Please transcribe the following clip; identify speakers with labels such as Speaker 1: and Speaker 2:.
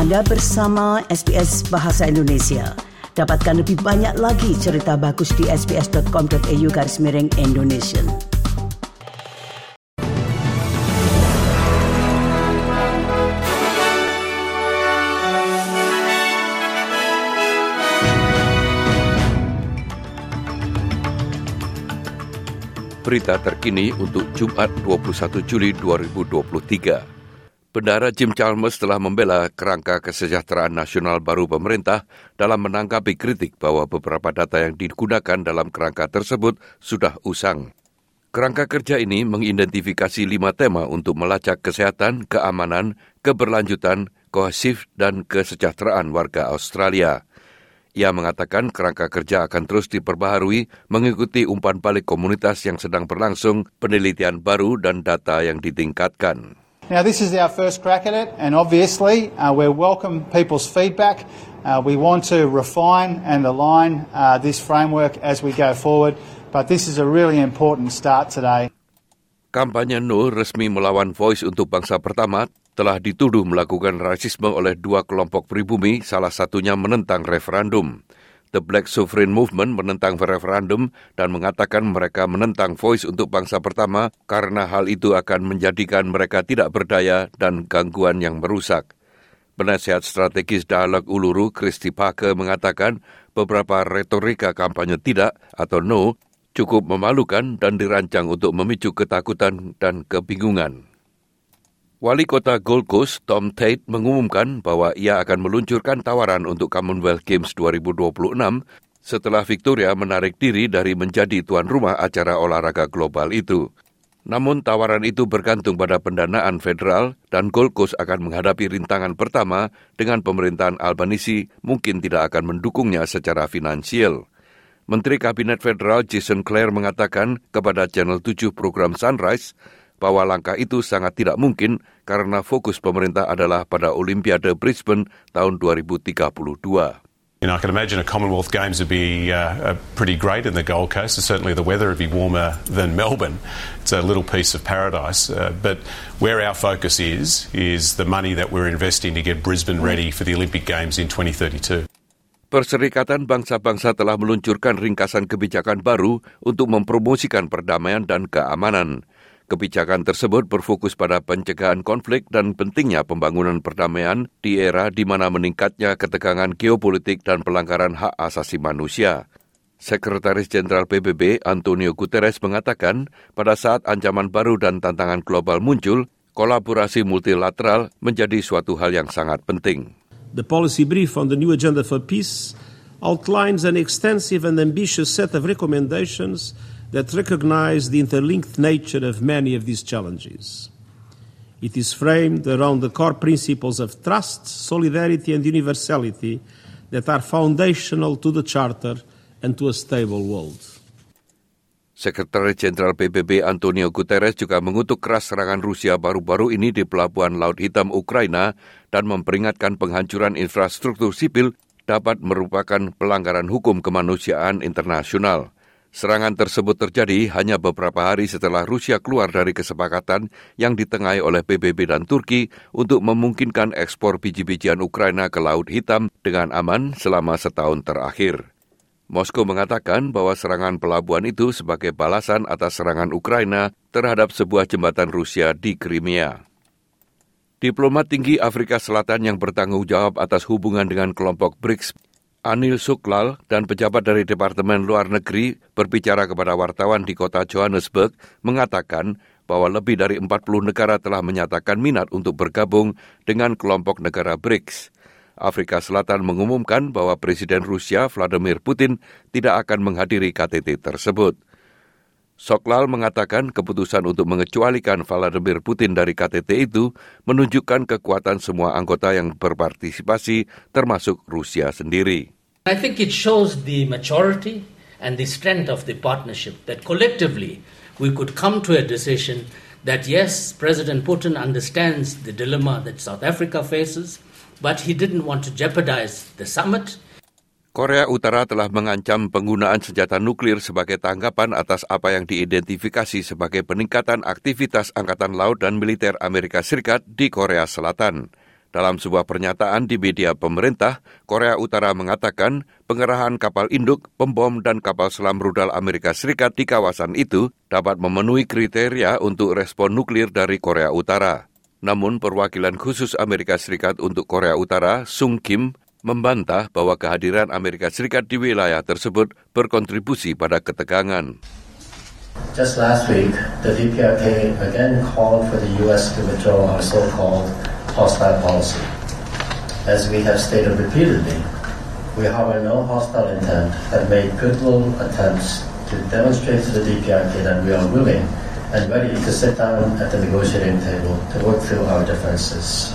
Speaker 1: Anda bersama SBS Bahasa Indonesia. Dapatkan lebih banyak lagi cerita bagus di sbs.com.au garis miring Indonesia.
Speaker 2: Berita terkini untuk Jumat 21 Juli 2023. Bendara Jim Chalmers telah membela kerangka kesejahteraan nasional baru pemerintah dalam menanggapi kritik bahwa beberapa data yang digunakan dalam kerangka tersebut sudah usang. Kerangka kerja ini mengidentifikasi lima tema untuk melacak kesehatan, keamanan, keberlanjutan, kohesif, dan kesejahteraan warga Australia. Ia mengatakan kerangka kerja akan terus diperbaharui mengikuti umpan balik komunitas yang sedang berlangsung, penelitian baru, dan data yang ditingkatkan.
Speaker 3: Now, this is our first crack at it, and obviously, uh, we welcome people's feedback. Uh, we want to refine and align uh, this framework as we go forward, but this is a really important start today.
Speaker 2: Kampanye No resmi melawan Voice untuk bangsa pertama telah dituduh melakukan rasisme oleh dua kelompok pribumi, salah satunya menentang referendum. The Black Sovereign Movement menentang referendum dan mengatakan mereka menentang voice untuk bangsa pertama karena hal itu akan menjadikan mereka tidak berdaya dan gangguan yang merusak. Penasihat strategis dialog Uluru, Christy Parker, mengatakan beberapa retorika kampanye tidak atau no cukup memalukan dan dirancang untuk memicu ketakutan dan kebingungan. Wali kota Gold Coast, Tom Tate, mengumumkan bahwa ia akan meluncurkan tawaran untuk Commonwealth Games 2026 setelah Victoria menarik diri dari menjadi tuan rumah acara olahraga global itu. Namun tawaran itu bergantung pada pendanaan federal dan Gold Coast akan menghadapi rintangan pertama dengan pemerintahan Albanisi mungkin tidak akan mendukungnya secara finansial. Menteri Kabinet Federal Jason Clare mengatakan kepada Channel 7 program Sunrise bahwa langkah itu sangat tidak mungkin karena fokus pemerintah adalah pada Olimpiade Brisbane tahun 2032.
Speaker 4: You know, I can imagine a Commonwealth Games would be uh, uh, pretty great in the Gold Coast. And certainly the weather would be warmer than Melbourne. It's a little piece of paradise. Uh, but where our focus is, is the money that we're investing to get Brisbane ready for the Olympic Games in 2032.
Speaker 2: Perserikatan Bangsa-Bangsa telah meluncurkan ringkasan kebijakan baru untuk mempromosikan perdamaian dan keamanan. Kebijakan tersebut berfokus pada pencegahan konflik dan pentingnya pembangunan perdamaian di era di mana meningkatnya ketegangan geopolitik dan pelanggaran hak asasi manusia. Sekretaris Jenderal PBB Antonio Guterres mengatakan pada saat ancaman baru dan tantangan global muncul, kolaborasi multilateral menjadi suatu hal yang sangat penting.
Speaker 5: The policy brief on the new agenda for peace outlines an extensive and ambitious set of recommendations that recognize the interlinked nature of many of these challenges. It is framed around the core principles of trust, solidarity, and universality that are foundational to the Charter and to a stable world.
Speaker 2: Sekretaris Jenderal PBB Antonio Guterres juga mengutuk keras serangan Rusia baru-baru ini di Pelabuhan Laut Hitam Ukraina dan memperingatkan penghancuran infrastruktur sipil dapat merupakan pelanggaran hukum kemanusiaan internasional. Serangan tersebut terjadi hanya beberapa hari setelah Rusia keluar dari kesepakatan yang ditengahi oleh PBB dan Turki untuk memungkinkan ekspor biji-bijian Ukraina ke Laut Hitam dengan aman selama setahun terakhir. Moskow mengatakan bahwa serangan pelabuhan itu sebagai balasan atas serangan Ukraina terhadap sebuah jembatan Rusia di Crimea. Diplomat tinggi Afrika Selatan yang bertanggung jawab atas hubungan dengan kelompok BRICS Anil Suklal dan pejabat dari Departemen Luar Negeri berbicara kepada wartawan di kota Johannesburg mengatakan bahwa lebih dari 40 negara telah menyatakan minat untuk bergabung dengan kelompok negara BRICS. Afrika Selatan mengumumkan bahwa Presiden Rusia Vladimir Putin tidak akan menghadiri KTT tersebut. Soklal mengatakan keputusan untuk mengecualikan Vladimir Putin dari KTT itu menunjukkan kekuatan semua anggota yang berpartisipasi termasuk Rusia sendiri.
Speaker 6: I think it shows the maturity and the strength of the partnership that collectively we could come to a decision that yes, President Putin understands the dilemma that South Africa faces, but he didn't want to jeopardize the summit
Speaker 2: Korea Utara telah mengancam penggunaan senjata nuklir sebagai tanggapan atas apa yang diidentifikasi sebagai peningkatan aktivitas Angkatan Laut dan Militer Amerika Serikat di Korea Selatan. Dalam sebuah pernyataan di media pemerintah, Korea Utara mengatakan pengerahan kapal induk, pembom, dan kapal selam rudal Amerika Serikat di kawasan itu dapat memenuhi kriteria untuk respon nuklir dari Korea Utara. Namun perwakilan khusus Amerika Serikat untuk Korea Utara, Sung Kim, membantah bahwa kehadiran Amerika Serikat di wilayah tersebut berkontribusi pada ketegangan.
Speaker 7: Just last week, the DPRK again called for the U.S. to withdraw our so-called hostile policy. As we have stated repeatedly, we harbor no hostile intent and made goodwill attempts to demonstrate to the DPRK that we are willing and ready to sit down at the negotiating table to work through our differences.